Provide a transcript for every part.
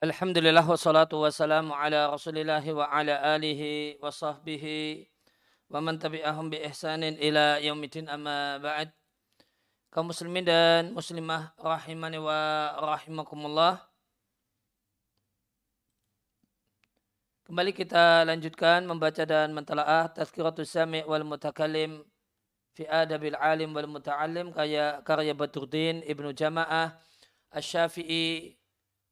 Alhamdulillah wassalatu wassalamu ala wa ala alihi wa sahbihi wa man tabi'ahum bi ihsanin ila yaumidin amma ba'd. Kaum muslimin dan muslimah rahimani wa rahimakumullah. Kembali kita lanjutkan membaca dan mentalaah Tazkiratus Sami' wal fi Adabil Alim wal Muta'allim karya, karya Badruddin Ibnu Jama'ah Asy-Syafi'i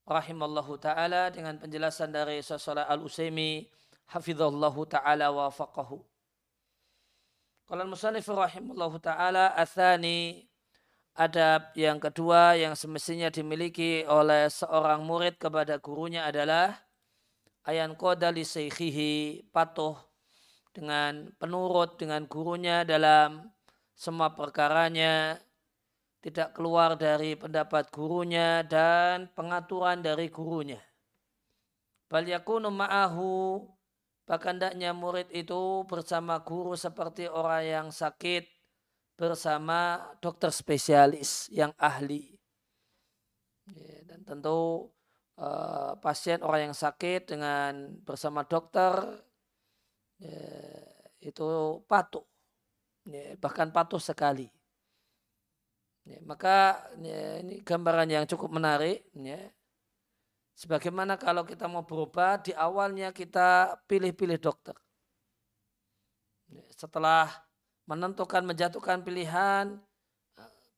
rahimallahu taala dengan penjelasan dari Sasalah Al-Utsaimin hafizallahu taala wa faqahu. Qala al-musannif rahimallahu taala atsani adab yang kedua yang semestinya dimiliki oleh seorang murid kepada gurunya adalah ayan qada li patuh dengan penurut dengan gurunya dalam semua perkaranya tidak keluar dari pendapat gurunya dan pengaturan dari gurunya. Bal yakunu ma'ahu bahkan hendaknya murid itu bersama guru seperti orang yang sakit bersama dokter spesialis yang ahli. Dan tentu uh, pasien orang yang sakit dengan bersama dokter ya, itu patuh, bahkan patuh sekali. Ya, maka ya, ini gambaran yang cukup menarik. Ya. Sebagaimana kalau kita mau berobat, di awalnya kita pilih-pilih dokter. Ya, setelah menentukan, menjatuhkan pilihan,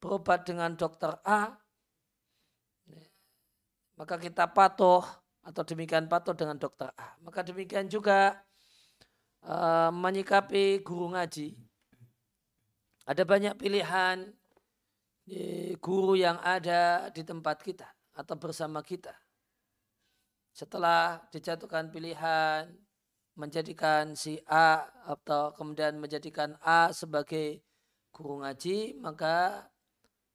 berobat dengan dokter A, ya, maka kita patuh atau demikian patuh dengan dokter A. Maka demikian juga uh, menyikapi guru ngaji. Ada banyak pilihan guru yang ada di tempat kita atau bersama kita. Setelah dijatuhkan pilihan menjadikan si A atau kemudian menjadikan A sebagai guru ngaji, maka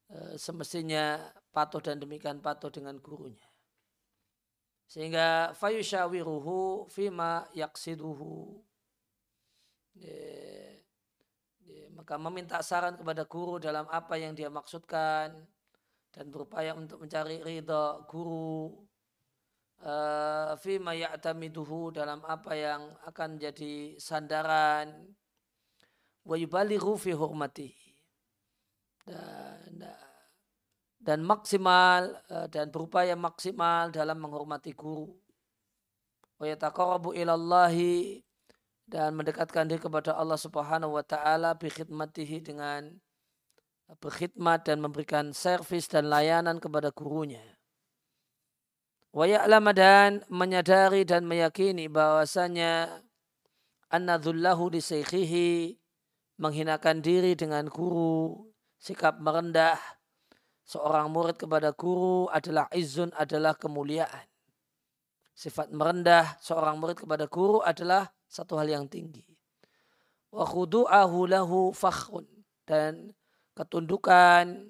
e, semestinya patuh dan demikian patuh dengan gurunya. Sehingga fayushawiruhu fima yaksiduhu. E, maka meminta saran kepada guru dalam apa yang dia maksudkan dan berupaya untuk mencari ridho guru uh, fima ya'tamiduhu dalam apa yang akan jadi sandaran. Wa yubalighu fi hurmati. Dan dan maksimal uh, dan berupaya maksimal dalam menghormati guru. Wa yataqarrabu ilallahi dan mendekatkan diri kepada Allah Subhanahu wa taala bi khidmatihi dengan berkhidmat dan memberikan servis dan layanan kepada gurunya. Wa ya'lama dan menyadari dan meyakini bahwasanya anna dhullahu li menghinakan diri dengan guru, sikap merendah seorang murid kepada guru adalah izun adalah kemuliaan. Sifat merendah seorang murid kepada guru adalah satu hal yang tinggi. Wa khudu'ahu lahu fakhun. Dan ketundukan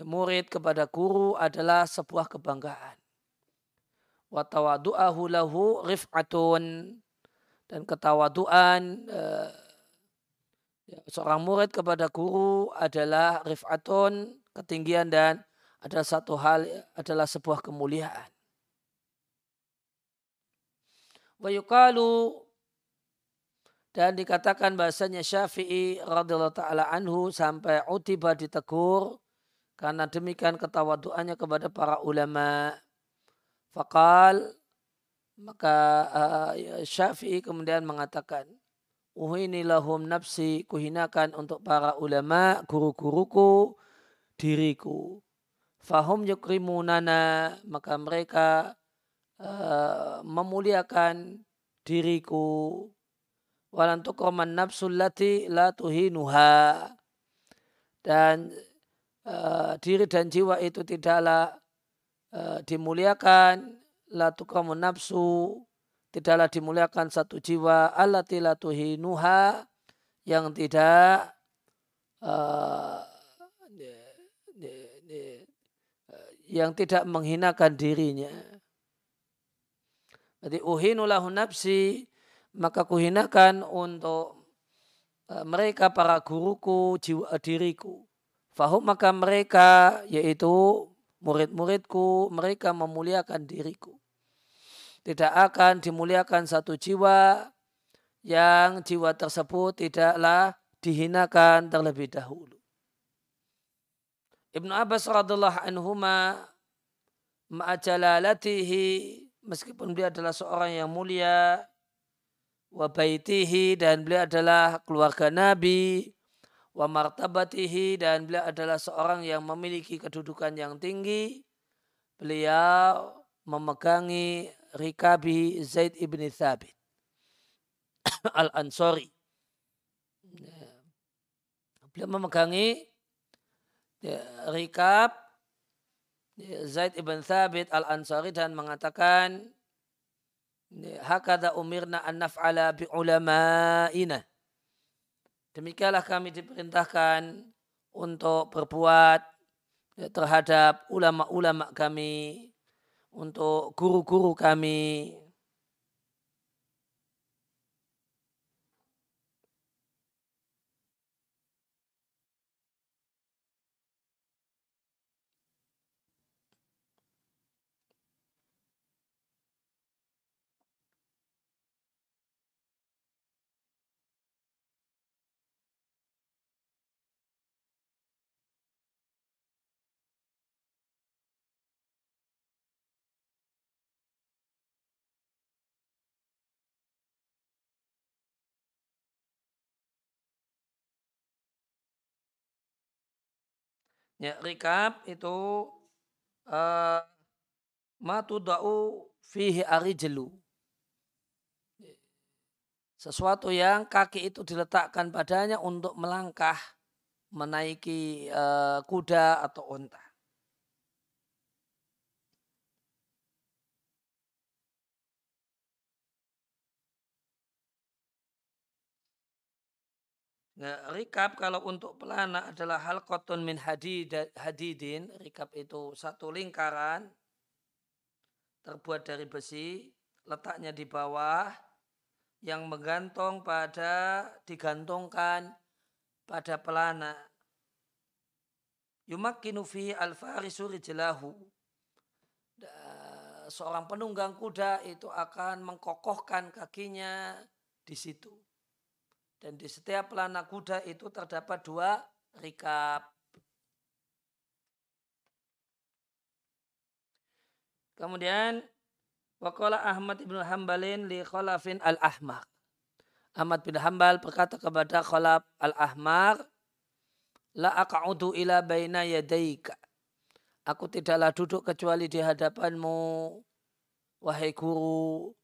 murid kepada guru adalah sebuah kebanggaan. Wa tawadu'ahu lahu rif'atun. Dan ketawaduan eh, ya, seorang murid kepada guru adalah rif'atun, ketinggian dan adalah satu hal adalah sebuah kemuliaan. Wa yukalu dan dikatakan bahasanya Syafi'i radhiyallahu taala anhu sampai utiba ditegur karena demikian ketawaduannya kepada para ulama. Fakal maka uh, Syafi'i kemudian mengatakan Uhini lahum nafsi kuhinakan untuk para ulama guru-guruku diriku. Fahum yukrimunana maka mereka Eh, memuliakan diriku. Walantuk roman nafsul lati la tuhinuha. Dan uh, diri dan jiwa itu tidaklah uh, dimuliakan. La tukramun nafsu tidaklah dimuliakan satu jiwa. Allati la tuhinuha yang tidak uh, yang tidak menghinakan dirinya jadi uhinulahu nafsi maka kuhinakan untuk e, mereka para guruku jiwa diriku. Fahum maka mereka yaitu murid-muridku mereka memuliakan diriku. Tidak akan dimuliakan satu jiwa yang jiwa tersebut tidaklah dihinakan terlebih dahulu. Ibnu Abbas radhiallahu anhuma ma'ajalalatihi meskipun beliau adalah seorang yang mulia wa baitihi dan beliau adalah keluarga Nabi wa martabatihi dan beliau adalah seorang yang memiliki kedudukan yang tinggi beliau memegangi rikabi Zaid ibn Thabit Al-Ansori. Ya. Beliau memegangi ya, rikab Zaid ibn Thabit Al-Ansari dan mengatakan hakada umirna an naf'ala bi ulama'ina. Demikianlah kami diperintahkan untuk berbuat terhadap ulama-ulama kami, untuk guru-guru kami, Ya, rikab itu uh, matudau fihi arijelu. Sesuatu yang kaki itu diletakkan padanya untuk melangkah menaiki uh, kuda atau unta. Nah, rikab kalau untuk pelana adalah hal koton min hadid, hadidin. Rikab itu satu lingkaran terbuat dari besi, letaknya di bawah, yang menggantung pada, digantungkan pada pelana. Yumakkinu fi al-farisu rijlahu. Seorang penunggang kuda itu akan mengkokohkan kakinya di situ. Dan di setiap pelana kuda itu terdapat dua rikap. Kemudian Wakola Ahmad ibn Hambalin li Khalafin al-Ahmar. Ahmad bin Hambal berkata kepada Khalaf al-Ahmar, La aqa'udu ila baina yadaika. Aku tidaklah duduk kecuali di hadapanmu, wahai guru.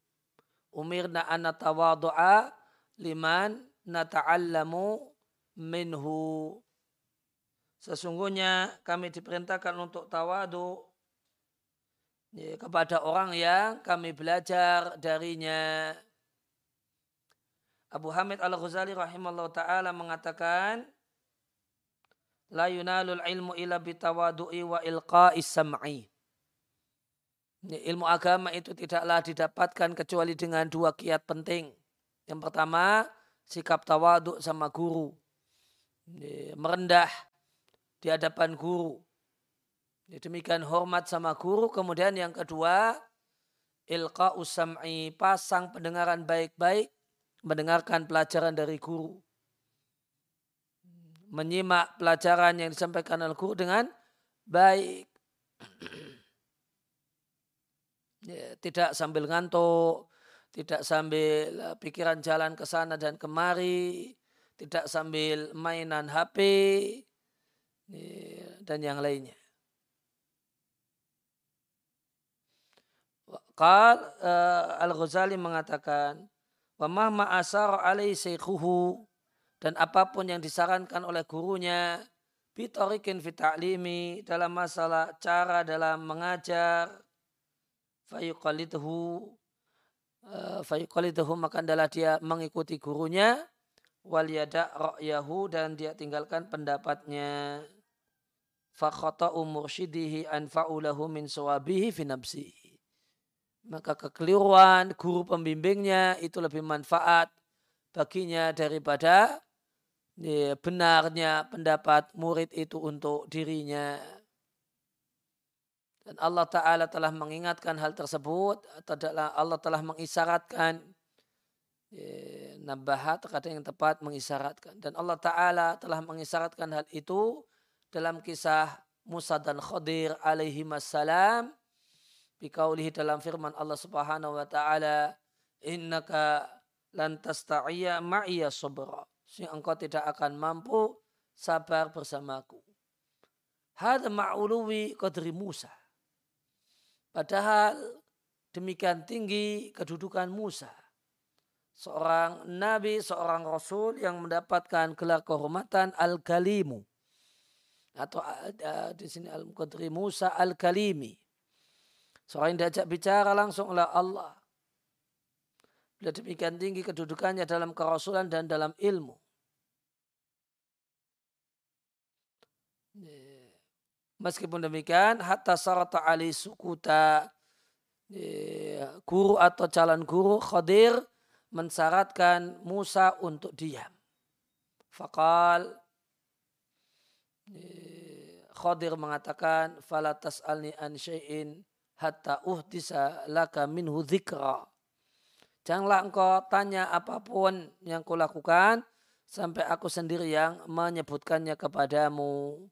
Umirna anna tawadu'a liman nata'allamu minhu. Sesungguhnya kami diperintahkan untuk tawadu ya, kepada orang yang kami belajar darinya. Abu Hamid Al-Ghazali rahimahullah ta'ala mengatakan La yunalul ilmu ila bitawadu'i wa ilqa'is sam'i. Ilmu agama itu tidaklah didapatkan kecuali dengan dua kiat penting. Yang pertama, sikap tawaduk sama guru. Merendah di hadapan guru. Demikian hormat sama guru. Kemudian yang kedua, ilqa usam'i, pasang pendengaran baik-baik, mendengarkan pelajaran dari guru. Menyimak pelajaran yang disampaikan oleh guru dengan baik. tidak sambil ngantuk, tidak sambil eh, pikiran jalan ke sana dan kemari, tidak sambil mainan HP dan yang lainnya. Qal uh, Al-Ghazali mengatakan, "Wa mahma asar alai syekhuhu" dan apa pun yang disarankan oleh gurunya bitorikin fita'limi dalam masalah cara dalam mengajar fayuqalidhu Eh, fayuqalidahu maka adalah dia mengikuti gurunya wal yada ra'yahu dan dia tinggalkan pendapatnya. Fakhata'u mursyidihi anfa'u lahu min sawabihi fi nafsihi maka kekeliruan guru pembimbingnya itu lebih manfaat baginya daripada ya, benarnya pendapat murid itu untuk dirinya Dan Allah Ta'ala telah mengingatkan hal tersebut. Allah telah mengisyaratkan. Ya, nabahat terkadang yang tepat mengisyaratkan. Dan Allah Ta'ala telah mengisyaratkan hal itu dalam kisah Musa dan Khadir alaihi salam. Bikaulihi dalam firman Allah Subhanahu wa taala, "Innaka lan tasta'iyya ma'iya sabra." Sehingga engkau tidak akan mampu sabar bersamaku. Hada ma'uluwi qadri Musa. Padahal demikian tinggi kedudukan Musa. Seorang nabi, seorang rasul yang mendapatkan gelar kehormatan Al-Kalimu. Atau uh, di sini Al-Qadri Musa Al-Kalimi. Seorang yang diajak bicara langsung oleh Allah. Bila demikian tinggi kedudukannya dalam kerasulan dan dalam ilmu. Meskipun demikian, hatta sarata ali sukuta guru atau calon guru Khadir mensyaratkan Musa untuk diam. Fakal Khadir mengatakan falatas alni an syai'in hatta uhdisa laka minhu dzikra. Janganlah engkau tanya apa pun yang kau lakukan sampai aku sendiri yang menyebutkannya kepadamu.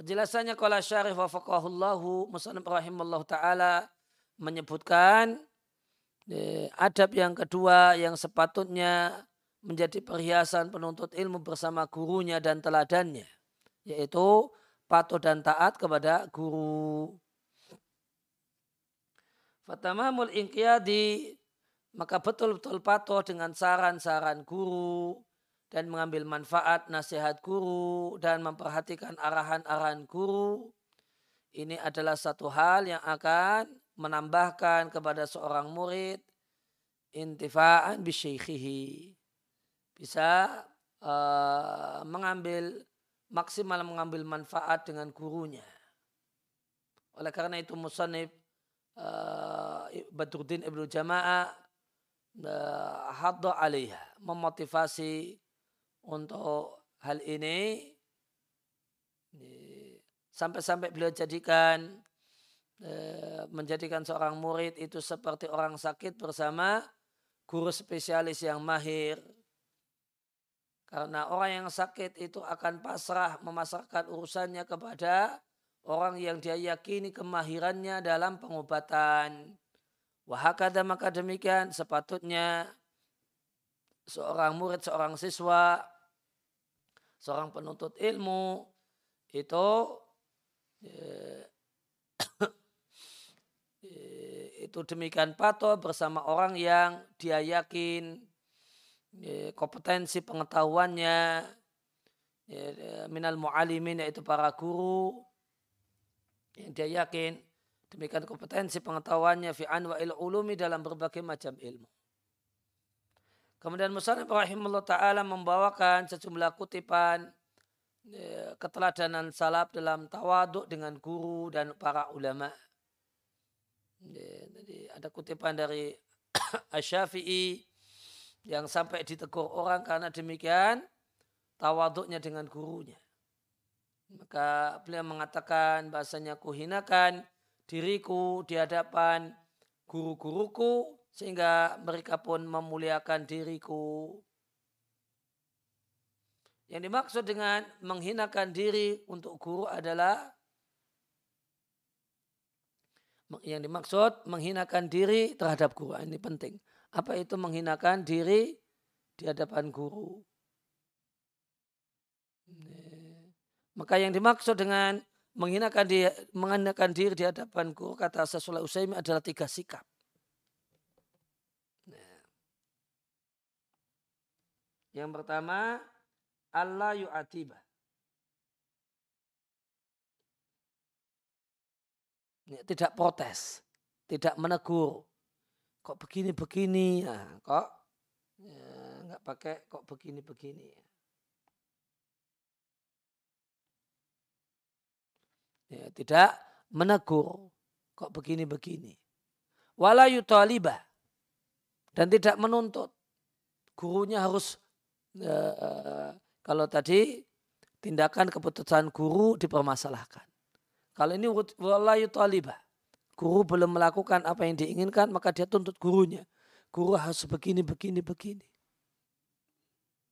Penjelasannya kala syarif wa faqahullahu musannaf rahimallahu taala menyebutkan eh, adab yang kedua yang sepatutnya menjadi perhiasan penuntut ilmu bersama gurunya dan teladannya yaitu patuh dan taat kepada guru. Fatamamul inqiyadi maka betul-betul patuh dengan saran-saran guru dan mengambil manfaat nasihat guru dan memperhatikan arahan-arahan guru. Ini adalah satu hal yang akan menambahkan kepada seorang murid intifaan bisyikhihi. Bisa uh, mengambil maksimal mengambil manfaat dengan gurunya. Oleh karena itu Musanib uh, Badruddin Ibnu Jama'ah uh, hadda memotivasi untuk hal ini sampai-sampai beliau jadikan uh, menjadikan seorang murid itu seperti orang sakit bersama guru spesialis yang mahir karena orang yang sakit itu akan pasrah memasarkan urusannya kepada orang yang dia yakini kemahirannya dalam pengobatan. Wahakada maka demikian sepatutnya seorang murid, seorang siswa, seorang penuntut ilmu itu eh, itu demikian patuh bersama orang yang dia yakin kompetensi pengetahuannya minal mu'alimin yaitu para guru yang dia yakin demikian kompetensi pengetahuannya fi anwa'il ulumi dalam berbagai macam ilmu. Kemudian Musannif rahimahullah ta'ala membawakan sejumlah kutipan keteladanan salaf dalam tawaduk dengan guru dan para ulama. Jadi ada kutipan dari Asy-Syafi'i yang sampai ditegur orang karena demikian tawaduknya dengan gurunya. Maka beliau mengatakan bahasanya kuhinakan diriku di hadapan guru-guruku sehingga mereka pun memuliakan diriku. Yang dimaksud dengan menghinakan diri untuk guru adalah yang dimaksud menghinakan diri terhadap guru. Ini penting apa itu menghinakan diri di hadapan guru. Maka yang dimaksud dengan menghinakan diri, menghinakan diri di hadapan guru kata Rasulullah Usaimi adalah tiga sikap. Yang pertama, Allah yu'atiba. Tidak protes, tidak menegur, kok begini-begini, nah, kok ya, nggak pakai kok begini-begini. Ya, tidak menegur kok begini-begini. Wala yutalibah dan tidak menuntut. Gurunya harus uh, kalau tadi tindakan keputusan guru dipermasalahkan. Kalau ini walayu talibah. Guru belum melakukan apa yang diinginkan, maka dia tuntut gurunya. Guru harus begini, begini, begini.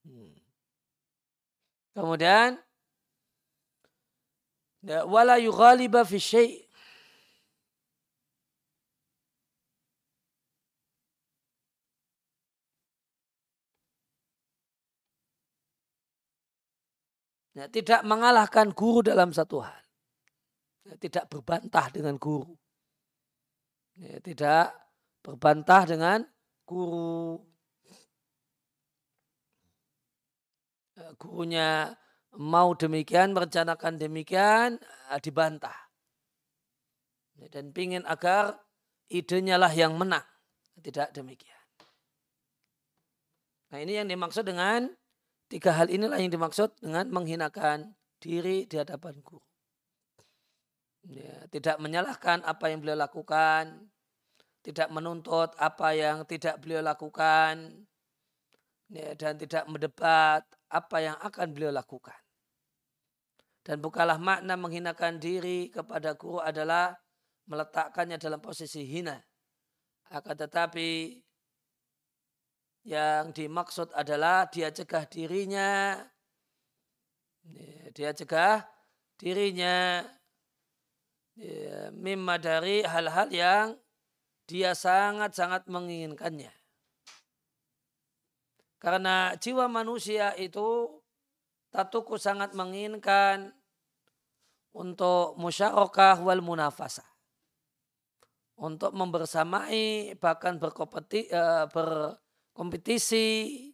Hmm. Kemudian ya, wala yughaliba fi syai' Ya, tidak mengalahkan guru dalam satu hal. Ya, tidak berbantah dengan guru. Ya, tidak berbantah dengan guru. Ya, gurunya mau demikian, merencanakan demikian, ya, dibantah. Ya, dan pingin agar idenya lah yang menang. Tidak demikian. Nah ini yang dimaksud dengan Tiga hal inilah yang dimaksud dengan menghinakan diri di hadapan guru. Ya, tidak menyalahkan apa yang beliau lakukan, tidak menuntut apa yang tidak beliau lakukan, ya, dan tidak mendebat apa yang akan beliau lakukan. Dan bukalah makna menghinakan diri kepada guru adalah meletakkannya dalam posisi hina. Akan tetapi yang dimaksud adalah dia cegah dirinya, dia cegah dirinya ya, mimma dari hal-hal yang dia sangat-sangat menginginkannya. Karena jiwa manusia itu tatuku sangat menginginkan untuk musyarakah wal munafasa. Untuk membersamai bahkan berkompetisi, ber, kompetisi,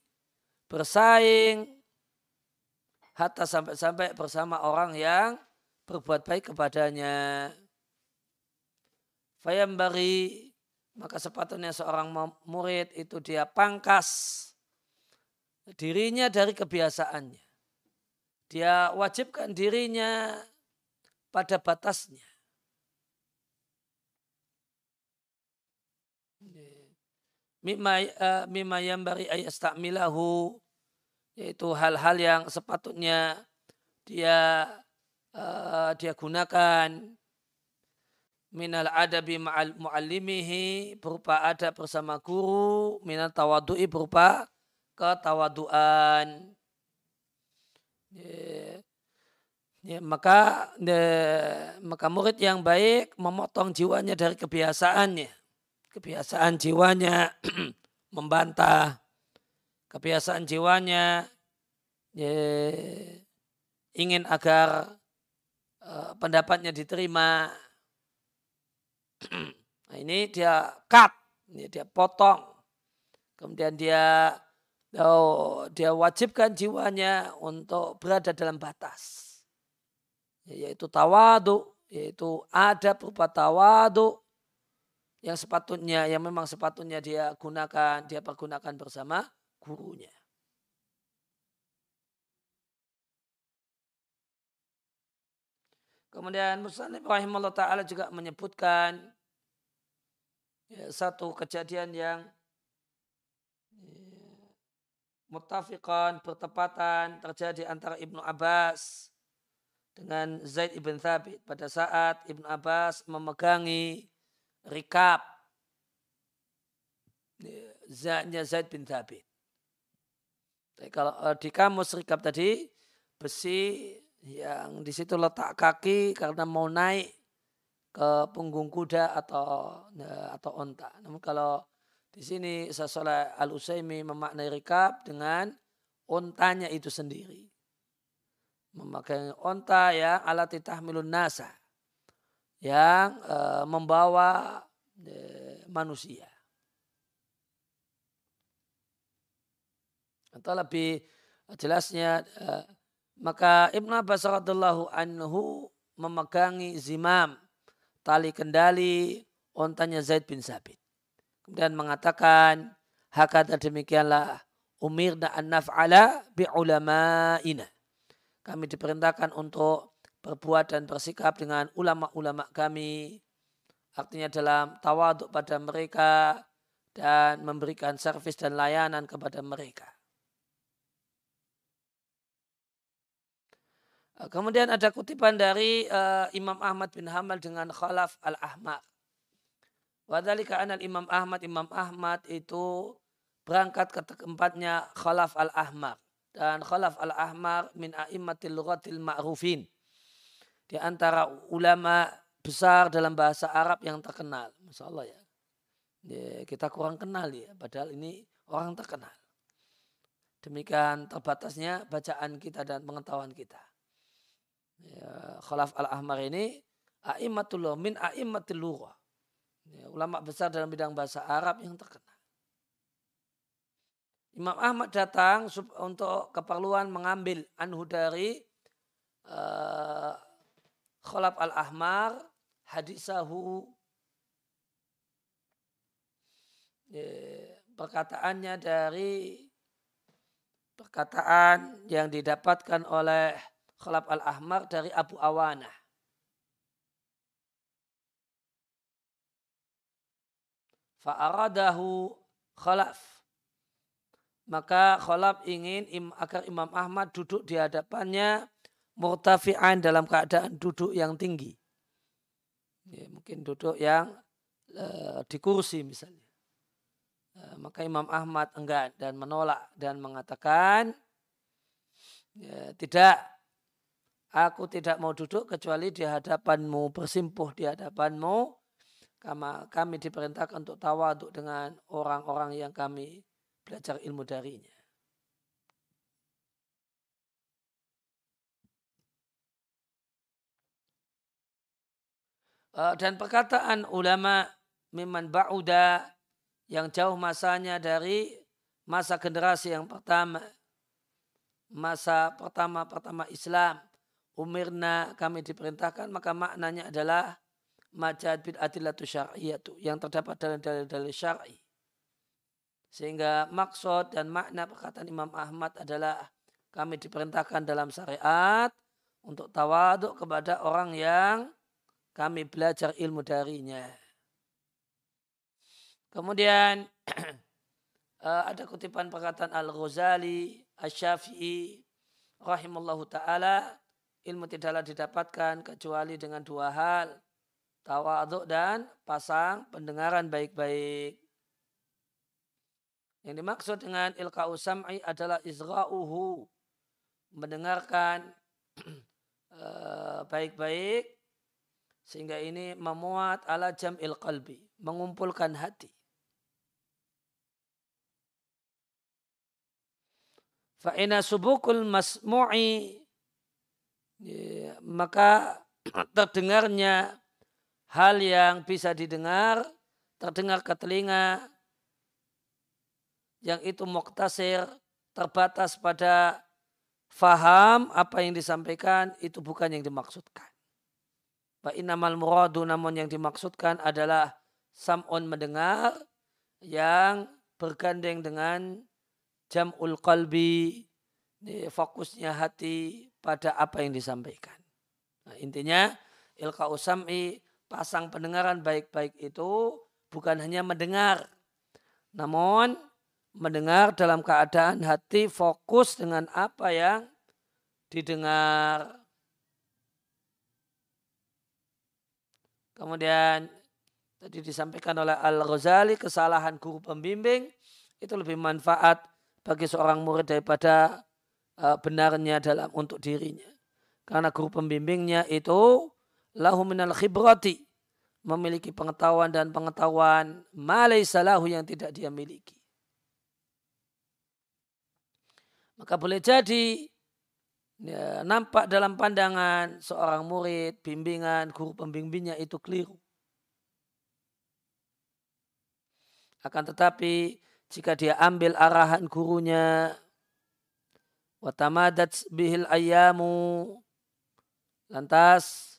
bersaing, hatta sampai-sampai bersama orang yang berbuat baik kepadanya. Fayambari, maka sepatutnya seorang murid itu dia pangkas dirinya dari kebiasaannya. Dia wajibkan dirinya pada batasnya. Mimma uh, mimma yambari ayastamilahu yaitu hal-hal yang sepatutnya dia uh, dia gunakan. Minal adabi ma'al muallimihi berupa adab bersama guru. Minal tawadu'i berupa ketawaduan. Ya, ya, maka ya, maka murid yang baik memotong jiwanya dari kebiasaannya kebiasaan jiwanya membantah, kebiasaan jiwanya ya, ingin agar uh, pendapatnya diterima. nah, ini dia cut, ini dia potong. Kemudian dia oh, dia wajibkan jiwanya untuk berada dalam batas. Yaitu tawadu, yaitu ada berupa tawadu yang sepatutnya yang memang sepatutnya dia gunakan dia pergunakan bersama gurunya. Kemudian Muslim rahimahullah ta'ala juga menyebutkan ya, satu kejadian yang ya, mutafikan bertepatan terjadi antara Ibnu Abbas dengan Zaid ibn Thabit pada saat Ibnu Abbas memegangi Rikab. Zatnya Zaid bin Thabit. Kalau eh, di kamus rikab tadi besi yang di situ letak kaki karena mau naik ke punggung kuda atau eh, atau onta. Namun kalau di sini Sasolah Al Usaimi memaknai rikab dengan ontanya itu sendiri. Memakai onta yang alat tahmilun nasa yang e, membawa e, manusia. Atau lebih jelasnya e, maka Ibn Abbas radhiallahu anhu memegangi zimam tali kendali ontanya Zaid bin Sabit. Kemudian mengatakan hakata demikianlah umirna an naf'ala bi ulama'ina. Kami diperintahkan untuk berbuat dan bersikap dengan ulama-ulama kami. Artinya dalam tawaduk pada mereka dan memberikan servis dan layanan kepada mereka. Eh, kemudian ada kutipan dari uh, Imam Ahmad bin Hamal dengan Khalaf al-Ahmar. Wadhalika anal Imam Ahmad, Imam Ahmad itu berangkat ke tempatnya Khalaf al-Ahmar. Dan Khalaf al-Ahmar min a'immatil lughatil ma'rufin. Di antara ulama besar dalam bahasa Arab yang terkenal. Masya Allah ya. ya kita kurang kenal ya. Padahal ini orang terkenal. Demikian terbatasnya bacaan kita dan pengetahuan kita. Ya, Khalaf al-Ahmar ini a'immatul min a'immatil lughah Ya, ulama besar dalam bidang bahasa Arab yang terkenal. Imam Ahmad datang untuk keperluan mengambil anhu dari uh, Khalaf al-Ahmar hadisahu ya, perkataannya dari perkataan yang didapatkan oleh Khalaf al-Ahmar dari Abu Awanah. fa'aradahu khalaf. Maka khalaf ingin agar Imam Ahmad duduk di hadapannya murtafi'an dalam keadaan duduk yang tinggi. Ya, mungkin duduk yang uh, di kursi misalnya. Uh, maka Imam Ahmad enggan dan menolak dan mengatakan ya, tidak aku tidak mau duduk kecuali di hadapanmu bersimpuh di hadapanmu kama kami diperintahkan untuk tawaduk dengan orang-orang yang kami belajar ilmu darinya. Eh, dan perkataan ulama miman ba'uda yang jauh masanya dari masa generasi yang pertama. Masa pertama-pertama Islam. Umirna kami diperintahkan maka maknanya adalah majad bil adillatu syar'iyatu yang terdapat dalam dalil-dalil syar'i. Sehingga maksud dan makna perkataan Imam Ahmad adalah kami diperintahkan dalam syariat untuk tawaduk kepada orang yang kami belajar ilmu darinya. Kemudian eh, ada kutipan perkataan Al-Ghazali, Asy-Syafi'i rahimallahu taala ilmu tidaklah didapatkan kecuali dengan dua hal tawaduk dan pasang pendengaran baik-baik. Yang dimaksud dengan ilka'u sam'i adalah izra'uhu. Mendengarkan eh, baik-baik sehingga ini memuat ala jam'il qalbi. Mengumpulkan hati. Fa'ina subukul masmu'i ya, maka terdengarnya hal yang bisa didengar, terdengar ke telinga, yang itu muktasir, terbatas pada faham apa yang disampaikan, itu bukan yang dimaksudkan. Wa innamal muradu namun yang dimaksudkan adalah sam'un mendengar yang bergandeng dengan jam'ul qalbi, fokusnya hati pada apa yang disampaikan. Nah, intinya ilka usam'i pasang pendengaran baik-baik itu bukan hanya mendengar, namun mendengar dalam keadaan hati fokus dengan apa yang didengar. Kemudian tadi disampaikan oleh Al-Ghazali kesalahan guru pembimbing itu lebih manfaat bagi seorang murid daripada uh, benarnya dalam untuk dirinya. Karena guru pembimbingnya itu lahu minal khibrati memiliki pengetahuan dan pengetahuan salahu yang tidak dia miliki. Maka boleh jadi ya, nampak dalam pandangan seorang murid, bimbingan, guru pembimbingnya itu keliru. Akan tetapi jika dia ambil arahan gurunya, watamadat bihil ayamu, lantas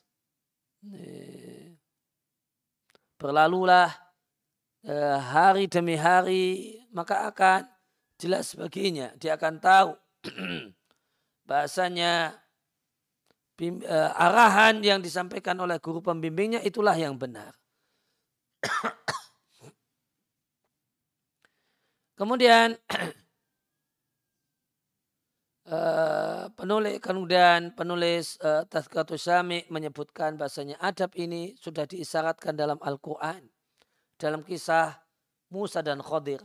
Berlalulah eh, hari demi hari, maka akan jelas baginya. Dia akan tahu bahasanya uh, arahan yang disampaikan oleh guru pembimbingnya itulah yang benar. Kemudian Uh, penulis kemudian penulis uh, menyebutkan bahasanya adab ini sudah diisyaratkan dalam Al-Quran dalam kisah Musa dan Khadir.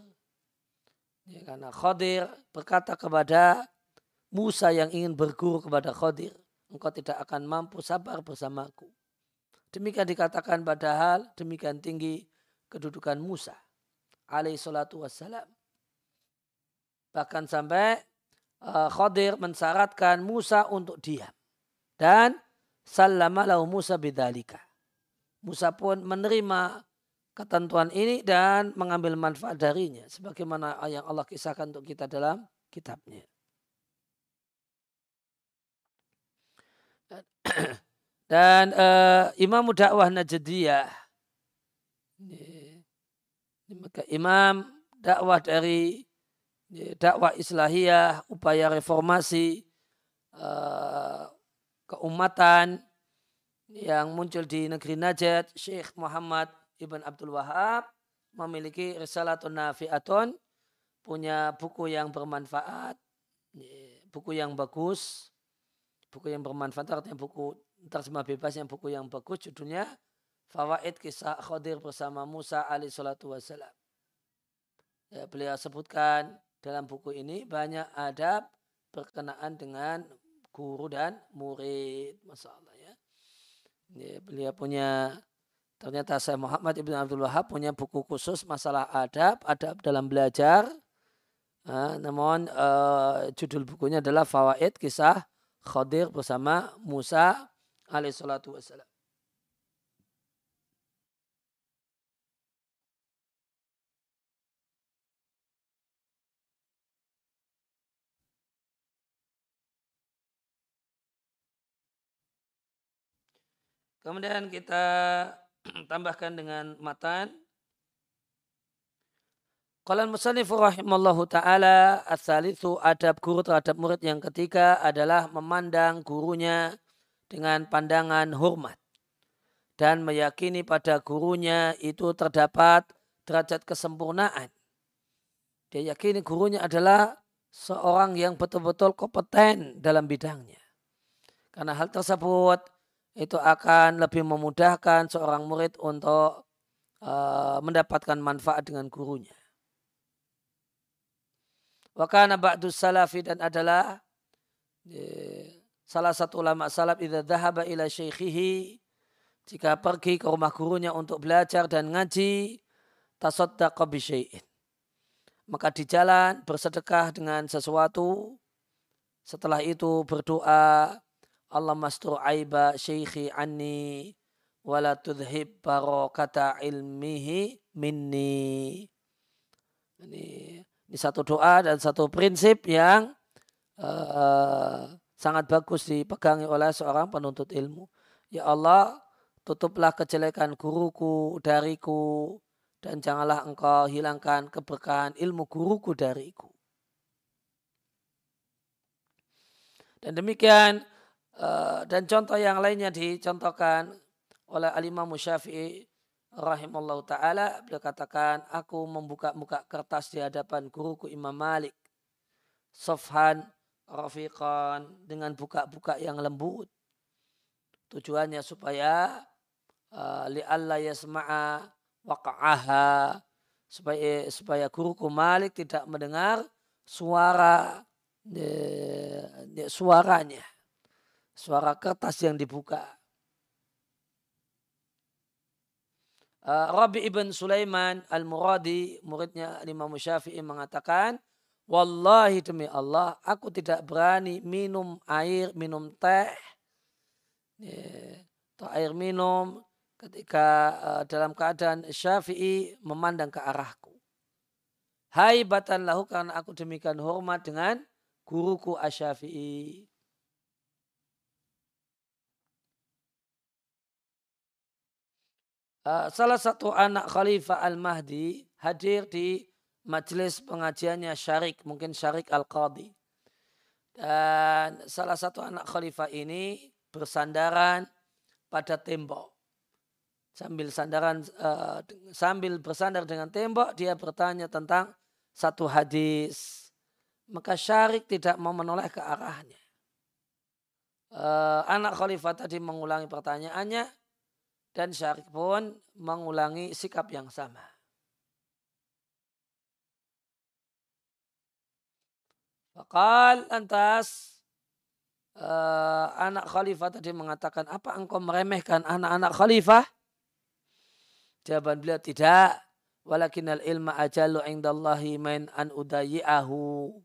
Ya, karena Khadir berkata kepada Musa yang ingin berguru kepada Khadir, engkau tidak akan mampu sabar bersamaku. Demikian dikatakan padahal demikian tinggi kedudukan Musa alaihi salatu wassalam. Bahkan sampai uh, Khadir mensyaratkan Musa untuk diam. Dan sallama lahu Musa bidalika. Musa pun menerima ketentuan ini dan mengambil manfaat darinya. Sebagaimana yang Allah kisahkan untuk kita dalam kitabnya. Dan uh, Imam dakwah Najdiyah maka imam dakwah dari dakwah islahiyah, upaya reformasi uh, keumatan yang muncul di negeri Najd, Syekh Muhammad Ibn Abdul Wahab memiliki risalatun nafi'atun, punya buku yang bermanfaat, buku yang bagus, buku yang bermanfaat artinya buku terjemah bebas yang buku yang bagus judulnya Fawaid kisah Khadir bersama Musa alaihi salatu wassalam. Ya, beliau sebutkan dalam buku ini banyak adab berkenaan dengan guru dan murid. Masalah ya. ya beliau punya ternyata saya Muhammad Ibn Abdul Wahab punya buku khusus masalah adab, adab dalam belajar. Nah, namun uh, judul bukunya adalah Fawaid kisah Khadir bersama Musa alaihissalatu wassalam. Kemudian kita tambahkan dengan matan. Qala musannif rahimallahu taala asalisu adab guru terhadap murid yang ketiga adalah memandang gurunya dengan pandangan hormat dan meyakini pada gurunya itu terdapat derajat kesempurnaan. Dia yakini gurunya adalah seorang yang betul-betul kompeten dalam bidangnya. Karena hal tersebut itu akan lebih memudahkan seorang murid untuk uh, mendapatkan manfaat dengan gurunya. Wakana ba'du salafi dan adalah eh, salah satu ulama salaf idza dhahaba ila syaikhihi jika pergi ke rumah gurunya untuk belajar dan ngaji tasaddaqa bi syai'in. Maka di jalan bersedekah dengan sesuatu setelah itu berdoa Allah mastur aiba syekhi anni wala tudhib barakata ilmihi minni. Ini, ini satu doa dan satu prinsip yang uh, sangat bagus dipegangi oleh seorang penuntut ilmu. Ya Allah, tutuplah kejelekan guruku dariku dan janganlah engkau hilangkan keberkahan ilmu guruku dariku. Dan demikian Eh, dan contoh yang lainnya dicontohkan oleh Alimah Musyafi'i rahimahullah ta'ala beliau katakan aku membuka-buka kertas di hadapan guruku Imam Malik sofhan rafiqan dengan buka-buka yang lembut tujuannya supaya uh, li'alla yasma'a waqa'aha supaya supaya guruku Malik tidak mendengar suara de, suaranya suara kertas yang dibuka. Uh, Rabi ibn Sulaiman al-Muradi, muridnya Imam Syafi'i mengatakan, Wallahi demi Allah, aku tidak berani minum air, minum teh, atau air minum ketika uh, dalam keadaan Syafi'i memandang ke arahku. Hai batan lahu karena aku demikian hormat dengan guruku Asyafi'i. Eh, salah satu anak Khalifah Al-Mahdi hadir di majelis pengajiannya Syarik, mungkin Syarik Al-Qadi. Dan salah satu anak Khalifah ini bersandaran pada tembok. Sambil sandaran uh, sambil bersandar dengan tembok, dia bertanya tentang satu hadis. maka syarik tidak mau menoleh ke arahnya. Uh, anak khalifah tadi mengulangi pertanyaannya dan syarik pun mengulangi sikap yang sama. Fakal lantas uh, anak khalifah tadi mengatakan apa engkau meremehkan anak-anak khalifah? Jawaban beliau tidak. Walakin al ilma ajalu indallahi main an udayi'ahu.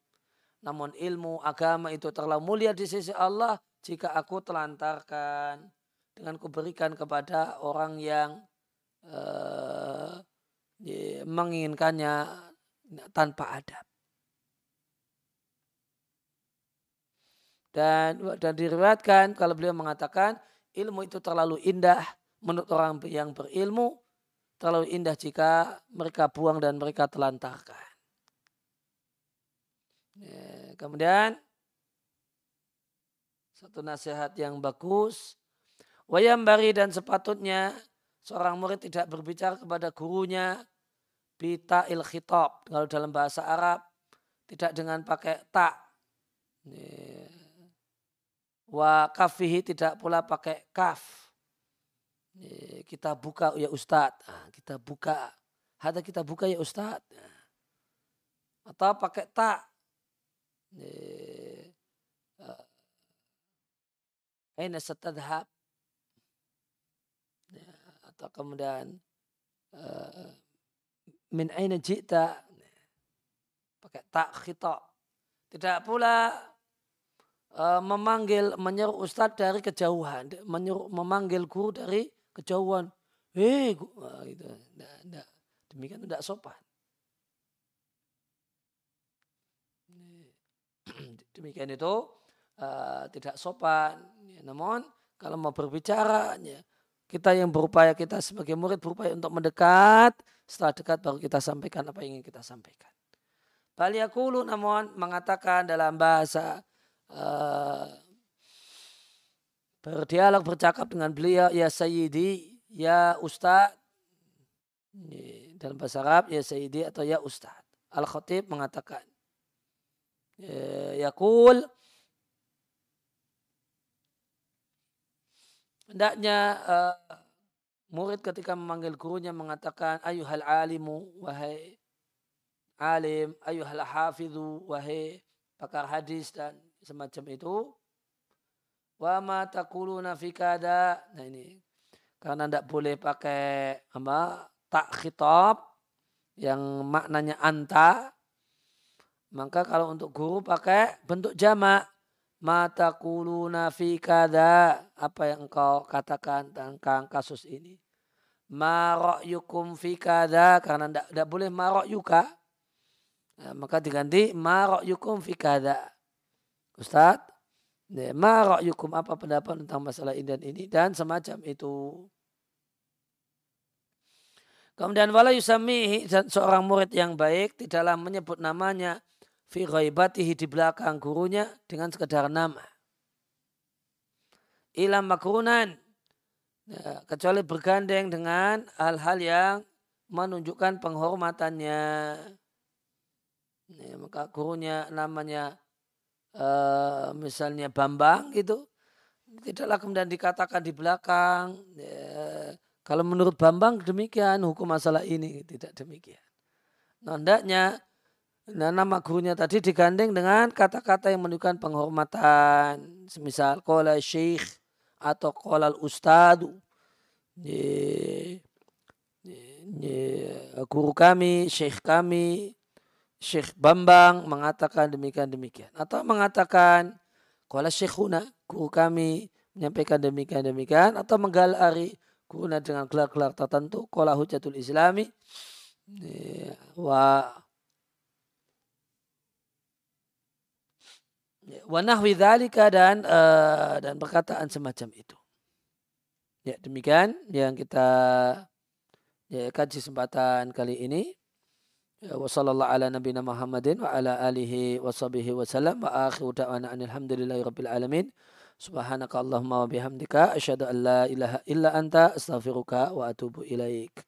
Namun ilmu agama itu terlalu mulia di sisi Allah jika aku telantarkan dengan kuberikan kepada orang yang uh, menginginkannya tanpa adab. Dan dan diriwayatkan kalau beliau mengatakan ilmu itu terlalu indah menurut orang yang berilmu terlalu indah jika mereka buang dan mereka telantarkan. Kemudian satu nasihat yang bagus. Wayambari dan sepatutnya seorang murid tidak berbicara kepada gurunya bita il khitab. Kalau dalam bahasa Arab tidak dengan pakai tak. Wa kafihi tidak pula pakai kaf. Kita buka ya Ustadz. Ah, kita buka. Ada kita buka ya Ustadz. Atau pakai tak. Aina satadhab ya, atau kemudian uh, min aina jita pakai tak khitab tidak pula uh, memanggil menyeru ustaz dari kejauhan menyeru memanggil guru dari kejauhan. Eh uh, gitu. Demikian tidak sopan. Demikian itu uh, tidak sopan. Ya, namun kalau mau berbicara, ya, kita yang berupaya kita sebagai murid berupaya untuk mendekat. Setelah dekat baru kita sampaikan apa yang ingin kita sampaikan. Baliyakulu namun mengatakan dalam bahasa uh, berdialog bercakap dengan beliau ya Sayyidi ya Ustaz dalam bahasa Arab ya Sayyidi atau ya Ustaz Al Khatib mengatakan ya, Yakul Hendaknya uh, murid ketika memanggil gurunya mengatakan ayuhal alimu wahai alim, ayuhal hafidhu wahai pakar hadis dan semacam itu. Wa ma taquluna fi kada. Nah ini karena tidak boleh pakai apa tak khitab yang maknanya anta maka kalau untuk guru pakai bentuk jamak mata kuluna fi kada apa yang engkau katakan tentang kasus ini? Ma yukum fi kada karena tidak boleh ma yuka nah, maka diganti ma yukum fi kada Ustaz? Ma yukum apa pendapat tentang masalah ini dan ini dan semacam itu. Kemudian wala yusamihi seorang murid yang baik tidaklah menyebut namanya fi ghaibatihi di belakang gurunya dengan sekedar nama. Ilam makrunan. Ya, kecuali bergandeng dengan hal-hal yang menunjukkan penghormatannya. Ya, maka gurunya namanya uh, misalnya Bambang gitu. Tidaklah kemudian dikatakan di belakang. Ya, kalau menurut Bambang demikian hukum masalah ini. Tidak demikian. Nah, hendaknya Nah, nama gurunya tadi digandeng dengan kata-kata yang menunjukkan penghormatan. Semisal kola syekh atau kola ustadu. Guru kami, syekh kami, syekh Bambang mengatakan demikian-demikian. Atau mengatakan kola syekhuna, guru kami menyampaikan demikian-demikian. Atau menggalari gurunya dengan gelar-gelar tertentu. Kola hujatul islami. Wa Ya, Wanahwi dzalika dan uh, dan perkataan semacam itu. Ya, demikian yang kita ya, kaji kesempatan kali ini. Ya, wa sallallahu ala nabiyina Muhammadin wa ala alihi wa sahbihi wa sallam wa akhiru da'wana alhamdulillahi rabbil alamin. Subhanaka Allahumma wa bihamdika asyhadu an la ilaha illa anta astaghfiruka wa atubu ilaik.